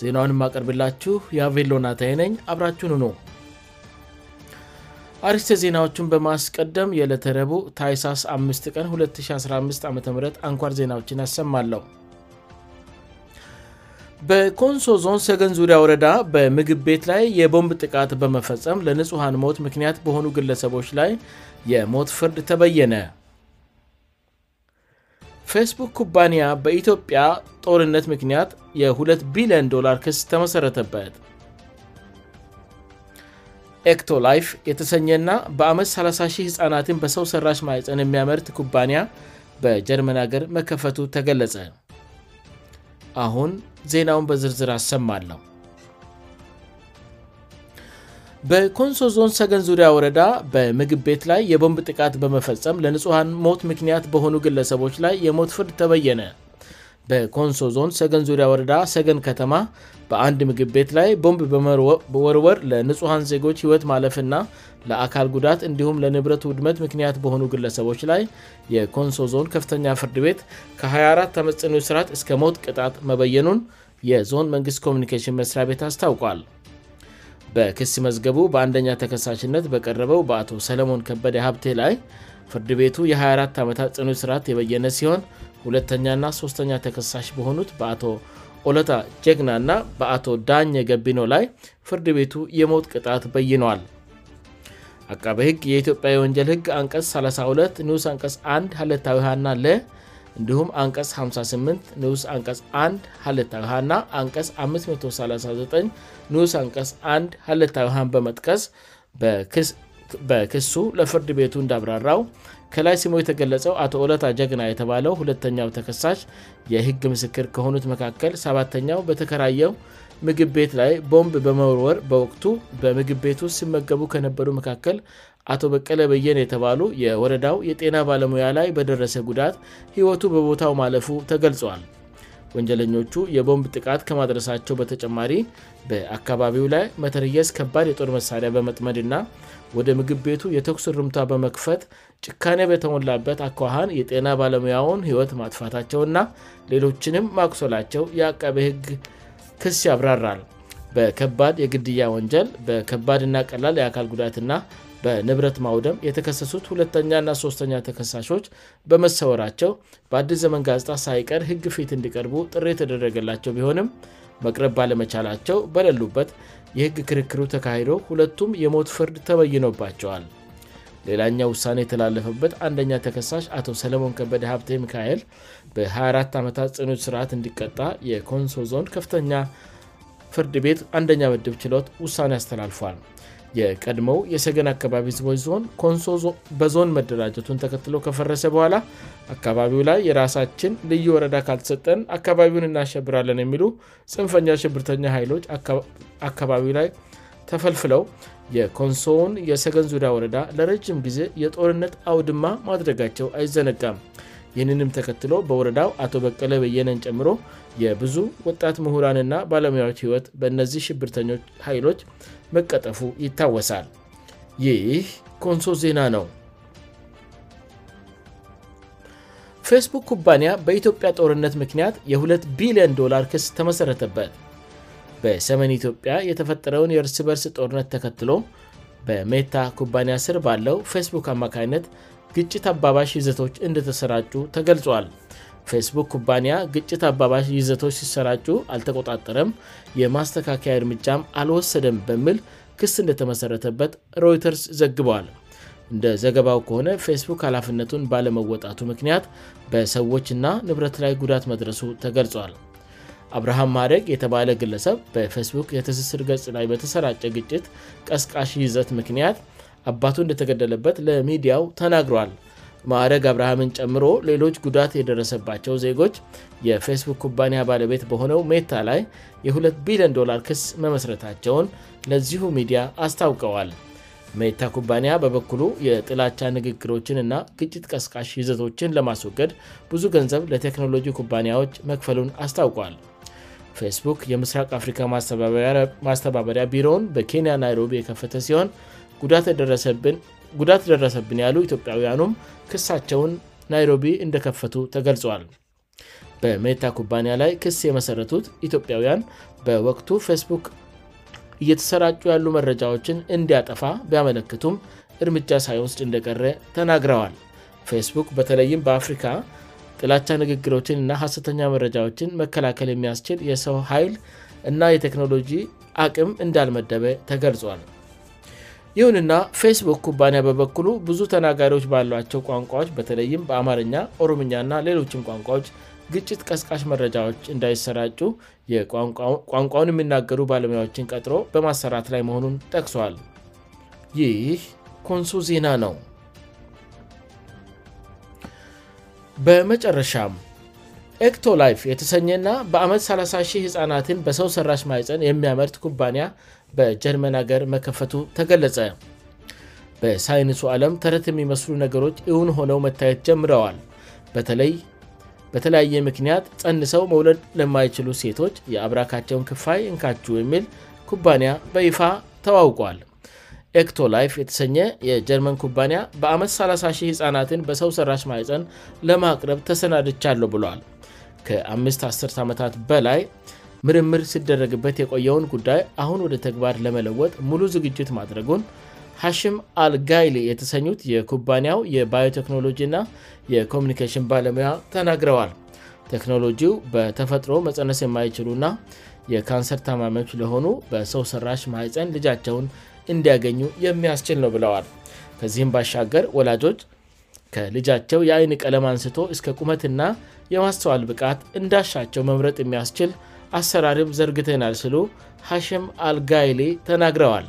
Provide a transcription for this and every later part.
ዜናውን የማቀርብላችሁ የአቬሎናታይ ነኝ አብራችን ሁኑ አርስተ ዜናዎቹን በማስቀደም የዕለተረቡ ታይሳስ 5 ቀን 2015 ዓም አንኳር ዜናዎችን ያሰማለሁ በኮንሶ ዞን ሰገን ዙሪያ ወረዳ በምግብ ቤት ላይ የቦምብ ጥቃት በመፈጸም ለንጹሐን ሞት ምክንያት በሆኑ ግለሰቦች ላይ የሞት ፍርድ ተበየነ ፌስቡክ ኩባንያ በኢትዮጵያ ጦርነት ምክንያት የ2ቢልዮንዶ ክስ ተመሠረተበት ቶላይፍ የተሰኘና በአመት 30 ህፃናትን በሰው ሠራሽ ማዕፀን የሚያመርት ኩባንያ በጀርመን ሀገር መከፈቱ ተገለጸ አሁን ዜናውን በዝርዝር አሰማለሁ በኮንሶ ዞን ሰገን ዙሪያ ወረዳ በምግብ ቤት ላይ የቦምብ ጥቃት በመፈጸም ለንጹሐን ሞት ምክንያት በሆኑ ግለሰቦች ላይ የሞት ፍርድ ተበየነ በኮንሶ ዞን ሰገን ዙሪያ ወረዳ ሰገን ከተማ በአንድ ምግብ ቤት ላይ ቦምብ በወርወር ለንጹሐን ዜጎች ህይወት ማለፍና ለአካል ጉዳት እንዲሁም ለንብረት ውድመት ምክንያት በሆኑ ግለሰቦች ላይ የኮንሶ ዞን ከፍተኛ ፍርድ ቤት ከ24 ተመጽኖው ሥርዓት እስከ ሞት ቅጣት መበየኑን የዞን መንግስት ኮሚኒኬሽን መስሪያ ቤት አስታውቋል በክስ መዝገቡ በአንደኛ ተከሳሽነት በቀረበው በአቶ ሰለሞን ከበደ ሀብቴ ላይ ፍርድ ቤቱ የ24 ዓታ ጽኑች ስርዓት የበየነ ሲሆን ሁተኛና 3ስተኛ ተከሳሽ በሆኑት በአቶ ኦለታ ጀግና ና በአቶ ዳኘ ገቢኖ ላይ ፍርድ ቤቱ የሞት ቅጣት በይነዋል አካቢ ህግ የኢትዮጵያ የወንጀል ህግ ንቀስ 32 ኒስ ስ1 2ታዊና እንዲሁም አንቀስ 58 ንስ ቀስ 1 ሀልታዊእና ንቀስ 539 ንስ ቀስ 1 ሀልታዊሃን በመጥቀስ በክሱ ለፍርድ ቤቱ እንዳብራራው ከላይ ሲሞ የተገለጸው አቶ ወለታ ጀግና የተባለው ሁተኛው ተከሳሽ የህግ ምስክር ከሆኑት መካከል 7ተኛው በተከራየው ምግብ ቤት ላይ ቦምብ በመወርወር በወቅቱ በምግብ ቤት ሲመገቡ ከነበሩ መካከል አቶ በቀለ በየን የተባሉ የወረዳው የጤና ባለሙያ ላይ በደረሰ ጉዳት ህይወቱ በቦታው ማለፉ ተገልጿዋል ወንጀለኞቹ የቦምብ ጥቃት ከማድረሳቸው በተጨማሪ በአካባቢው ላይ መተርየስ ከባድ የጦር መሳሪያ በመጥመድ እና ወደ ምግብ ቤቱ የተኩስ ርምቷ በመክፈት ጭካኔ በተሞላበት አኳሃን የጤና ባለሙያውን ህይወት ማጥፋታቸውና ሌሎችንም ማኩሰላቸው የአቀቤ ህግ ክስ ያብራራል በከባድ የግድያ ወንጀል በከባድና ቀላል የአካል ጉዳትና በንብረት ማውደም የተከሰሱት ሁለተኛና ሦስተኛ ተከሳሾች በመሰወራቸው በአዲስ ዘመን ጋዜጣ ሳይቀር ሕግ ፊት እንዲቀርቡ ጥሬ የተደረገላቸው ቢሆንም መቅረብ ባለመቻላቸው በለሉበት የህግ ክርክሩ ተካሂዶ ሁለቱም የሞት ፍርድ ተበይነባቸዋል ሌላኛው ውሳኔ የተላለፈበት አንደኛ ተከሳሽ አቶ ሰለሞን ከበደ ሀብቴ ሚካኤል በ24 ዓታት ጽኑች ሥርዓት እንዲቀጣ የኮንሶ ዞን ከፍተኛ ፍርድ ቤት አንደኛ ምድብ ችሎት ውሳኔ ያስተላልፏል የቀድሞው የሰገን አካባቢ ዝቦች ዞን ንሶ በዞን መደራጀቱን ተከትሎ ከፈረሰ በኋላ አካባቢው ላይ የራሳችን ልዩ ወረዳ ካልተሰጠን አካባቢውን እናሸብራለን የሚሉ ፅንፈኛ ሽብርተኛ ኃይሎች አካባቢው ላይ ተፈልፍለው የኮንሶውን የሰገን ዙዳ ወረዳ ለረጅም ጊዜ የጦርነት አውድማ ማድረጋቸው አይዘነጋም ይህንንም ተከትሎ በወረዳው አቶ በቀለ በየነን ጨምሮ የብዙ ወጣት ምሁራንና ባለሙያዎች ህይወት በእነዚህ ሽብርተኞች ኃይሎች መቀጠፉ ይታወሳል ይህ ኮንሶ ዜና ነው ፌስቡክ ኩባንያ በኢትዮጵያ ጦርነት ምክንያት የ2 ቢልዮንዶላር ክስ ተመሠረተበት በሰመን ኢትዮጵያ የተፈጠረውን የእርስ በርስ ጦርነት ተከትሎ በሜታ ኩባንያ ስር ባለው ፌስቡክ አማካይነት ግጭት አባባሽ ይዘቶች እንደተሰራጩ ተገልጿል ፌስቡክ ኩባንያ ግጭት አባባሽ ይዘቶች ሲሰራጩ አልተቆጣጠረም የማስተካከያ እርምጫም አልወሰደም በምል ክስ እንደተመሰረተበት ሮይተርስ ዘግበዋል እንደ ዘገባው ከሆነ ፌስቡክ ኃላፍነቱን ባለመወጣቱ ምክንያት በሰዎችና ንብረት ላይ ጉዳት መድረሱ ተገልጿል አብርሃም ማደግ የተባለ ግለሰብ በፌስቡክ የትስስር ገጽ ላይ በተሰራጨ ግጭት ቀስቃሽ ይዘት ምክንያት አባቱ እንደተገደለበት ለሚዲያው ተናግሯል ማዕረግ አብርሃምን ጨምሮ ሌሎች ጉዳት የደረሰባቸው ዜጎች የፌስቡክ ኩባንያ ባለቤት በሆነው ሜታ ላይ የ2ቢልንዶ ክስ መመስረታቸውን ለዚሁ ሚዲያ አስታውቀዋል ሜታ ኩባንያ በበኩሉ የጥላቻ ንግግሮችን እና ግጭት ቀስቃሽ ይዘቶችን ለማስወገድ ብዙ ገንዘብ ለቴክኖሎጂ ኩባንያዎች መክፈሉን አስታውቋል ፌስቡክ የምስራቅ አፍሪካ ማስተባበሪያ ቢሮውን በኬንያ ናይሮቢ የከፈተ ሲሆን ጉዳት ደረሰብን ያሉ ኢትዮጵያውያኑም ክሳቸውን ናይሮቢ እንደከፈቱ ተገልጿል በሜታ ኩባንያ ላይ ክስ የመሠረቱት ኢትዮጵያውያን በወቅቱ ፌስቡክ እየተሰራጩ ያሉ መረጃዎችን እንዲያጠፋ ቢያመለክቱም እርምጃ ሳይ ውስድ እንደቀረ ተናግረዋል ፌስቡክ በተለይም በአፍሪካ ጥላቻ ንግግሮችን እና ሀሰተኛ መረጃዎችን መከላከል የሚያስችል የሰው ኃይል እና የቴክኖሎጂ አቅም እንዳልመደበ ተገልጿል ይሁንና ፌስቡክ ኩባንያ በበኩሉ ብዙ ተናጋሪዎች ባሏቸው ቋንቋዎች በተለይም በአማርኛ ኦሮምኛ እና ሌሎችም ቋንቋዎች ግጭት ቀስቃሽ መረጃዎች እንዳይሰራጩ የቋንቋውን የሚናገሩ ባለሙያዎችን ቀጥሮ በማሰራት ላይ መሆኑን ጠቅሷል ይህ ኮንሶ ዜና ነው በመጨረሻ ecቶላይ የተሰኘና በአመት 3 ጻናትን በሰው ሠራሽ ማይፀን የሚያመርት ኩባንያ በጀርመን ሀገር መከፈቱ ተገለጸ በሳይንሱ ዓለም ተረት የሚመስሉ ነገሮች እውን ሆነው መታየት ጀምረዋል በተለያየ ምክንያት ጸንሰው መውለድ ለማይችሉ ሴቶች የአብራካቸውን ክፋይ እንካች የሚል ኩባንያ በይፋ ተዋውቋል ቶላይ የተሰኘ የጀርመን ኩባን በአመት 3 ጻናትን በሰው ሠራሽ ማይፀን ለማቅረብ ተሰናድቻለሁ ብሏል ከ51 ዓመታት በላይ ምርምር ሲደረግበት የቆየውን ጉዳይ አሁን ወደ ተግባር ለመለወጥ ሙሉ ዝግጅት ማድረጉን ሐሽም አል ጋይሊ የተሰኙት የኩባንያው የባዮቴክኖሎጂ እና የኮሚኒኬሽን ባለሙያ ተናግረዋል ቴክኖሎጂው በተፈጥሮ መፀነስ የማይችሉእና የካንሰር ተማሚዎች ለሆኑ በሰው ሰራሽ ማይፀን ልጃቸውን እንዲያገኙ የሚያስችል ነው ብለዋል ከዚህም ባሻገር ወላጆች ከልጃቸው የአይን ቀለም አንስቶ እስከ ቁመትና የማስሰዋል ብቃት እንዳሻቸው መምረጥ የሚያስችል አሰራሪም ዘርግትናል ስሉ ሐሽም አልጋይሌ ተናግረዋል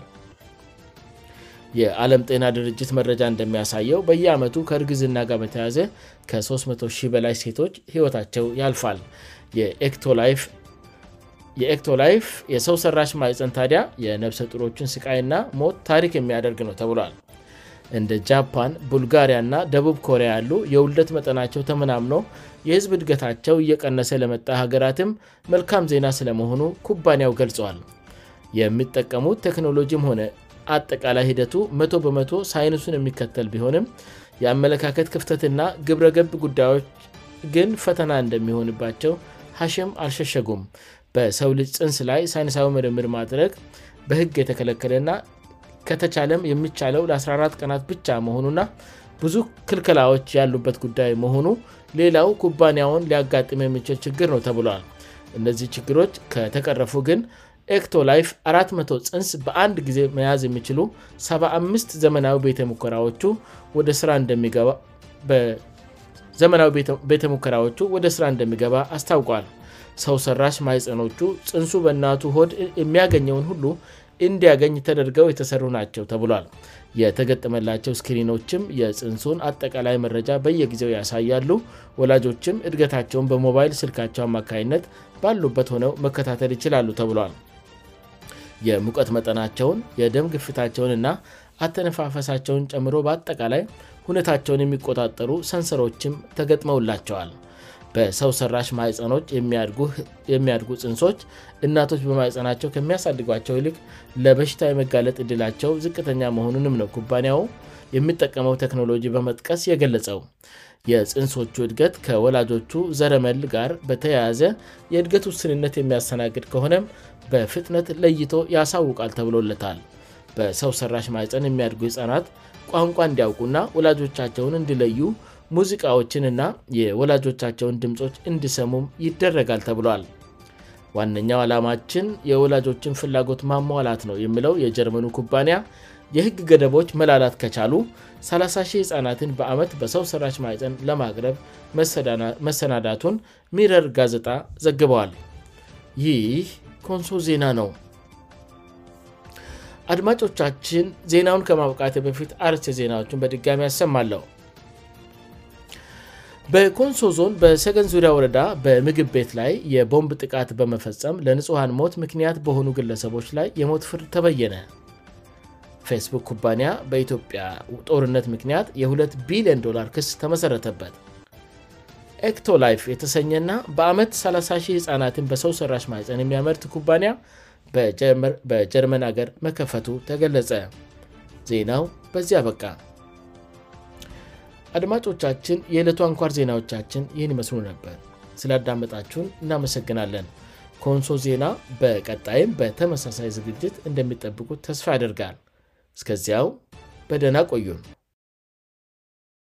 የዓለም ጤና ድርጅት መረጃ እንደሚያሳየው በየዓመቱ ከእርግዝና ጋር በተያዘ ከ300 በላይ ሴቶች ህይወታቸው ያልፋል የኤክቶላይፍ የሰው ሰራሽ ማእፅን ታዲያ የነብሰ ጥሮችን ስቃይና ሞት ታሪክ የሚያደርግ ነው ተብሏል እንደ ጃፓን ቡልጋሪያና ደቡብ ኮሪያ ያሉ የውለት መጠናቸው ተመናምኖ የህዝብ እድገታቸው እየቀነሰ ለመጣ ሀገራትም መልካም ዜና ስለመሆኑ ኩባንያው ገልጸዋል የሚጠቀሙት ቴክኖሎጂም ሆነ አጠቃላይ ሂደቱ 1ቶ በመቶ ሳይንሱን የሚከተል ቢሆንም የአመለካከት ክፍተትና ግብረገብ ጉዳዮች ግን ፈተና እንደሚሆንባቸው ሐሽም አልሸሸጉም በሰው ልጅ ፅንስ ላይ ሳይንሳዊ ምርምር ማድረግ በህግ የተከለከለና ከተቻለም የሚቻለው ለ14 ቀናት ብቻ መሆኑና ብዙ ክልክላዎች ያሉበት ጉዳይ መሆኑ ሌላው ኩባንያውን ሊያጋጥመ የሚችል ችግር ነው ተብለል እነዚህ ችግሮች ከተቀረፉ ግን ቶላይ 400 ፅንስ በአንድ ጊዜ መያዝ የሚችሉ 75ዘመናዊ ቤተሙከራዎቹ ወደ ስራ እንደሚገባ አስታውቋል ሰው ሰራሽ ማይፀኖቹ ፅንሱ በእናቱ ሆድ የሚያገኘውን ሁሉ እንዲያገኝ ተደርገው የተሰሩ ናቸው ተብሏል የተገጥመላቸው ስክሪኖችም የፅንሱን አጠቃላይ መረጃ በየጊዜው ያሳያሉ ወላጆችም እድገታቸውን በሞባይል ስልካቸው አማካይነት ባሉበት ሆነው መከታተል ይችላሉ ተብሏል የሙቀት መጠናቸውን የደም ግፍታቸውንና አተነፋፈሳቸውን ጨምሮ በአጠቃላይ ሁነታቸውን የሚቆጣጠሩ ሰንሰሮችም ተገጥመውላቸዋል በሰው ሰራሽ ማይፀኖች የሚያድጉ ፅንሶች እናቶች በማይፀናቸው ከሚያሳድጓቸው ይልቅ ለበሽታ የመጋለጥ እድላቸው ዝቅተኛ መሆኑንም ነው ኩባንያው የሚጠቀመው ቴክኖሎጂ በመጥቀስ የገለጸው የፅንሶቹ እድገት ከወላጆቹ ዘረመል ጋር በተያያዘ የእድገት ውስንነት የሚያሰናግድ ከሆነም በፍጥነት ለይቶ ያሳውቃል ተብሎለታል በሰው ሰራሽ ማይፀን የሚያድጉ ህፃናት ቋንቋ እንዲያውቁና ወላጆቻቸውን እንዲለዩ ሙዚቃዎችንና የወላጆቻቸውን ድምፆች እንድሰሙም ይደረጋል ተብሏል ዋነኛው ዓላማችን የወላጆችን ፍላጎት ማሟላት ነው የሚለው የጀርመኑ ኩባንያ የህግ ገደቦች መላላት ከቻሉ 3 ህጻናትን በአመት በሰው ስራች ማይጠን ለማቅረብ መሰናዳቱን ሚረር ጋዘጣ ዘግበዋል ይህ ኮንሶ ዜና ነው አድማጮቻችን ዜናውን ከማውቃት በፊት አርስ ዜናዎችን በድጋሚ ያሰማለሁ በኮንሶ ዞን በሰገን ዙሪያ ወረዳ በምግብ ቤት ላይ የቦምብ ጥቃት በመፈጸም ለንጹሐን ሞት ምክንያት በሆኑ ግለሰቦች ላይ የሞት ፍርድ ተበየነ ፌስቡክ ኩባንያ በኢትዮጵያ ጦርነት ምክንያት የ2ቢልዮን ክስ ተመሠረተበት ኤctላይf የተሰኘና በአመት 300 ሕፃናትን በሰው ሠራሽ ማይፀን የሚያመርት ኩባንያ በጀርመን አገር መከፈቱ ተገለጸ ዜናው በዚህ አበቃ አድማጮቻችን የዕለቱ አንኳር ዜናዎቻችን ይህን ይመስሉ ነበር ስላዳመጣችሁን እናመሰግናለን ኮንሶ ዜና በቀጣይም በተመሳሳይ ዝግጅት እንደሚጠብቁት ተስፋ ያደርጋል እስከዚያው በደና ቆዩም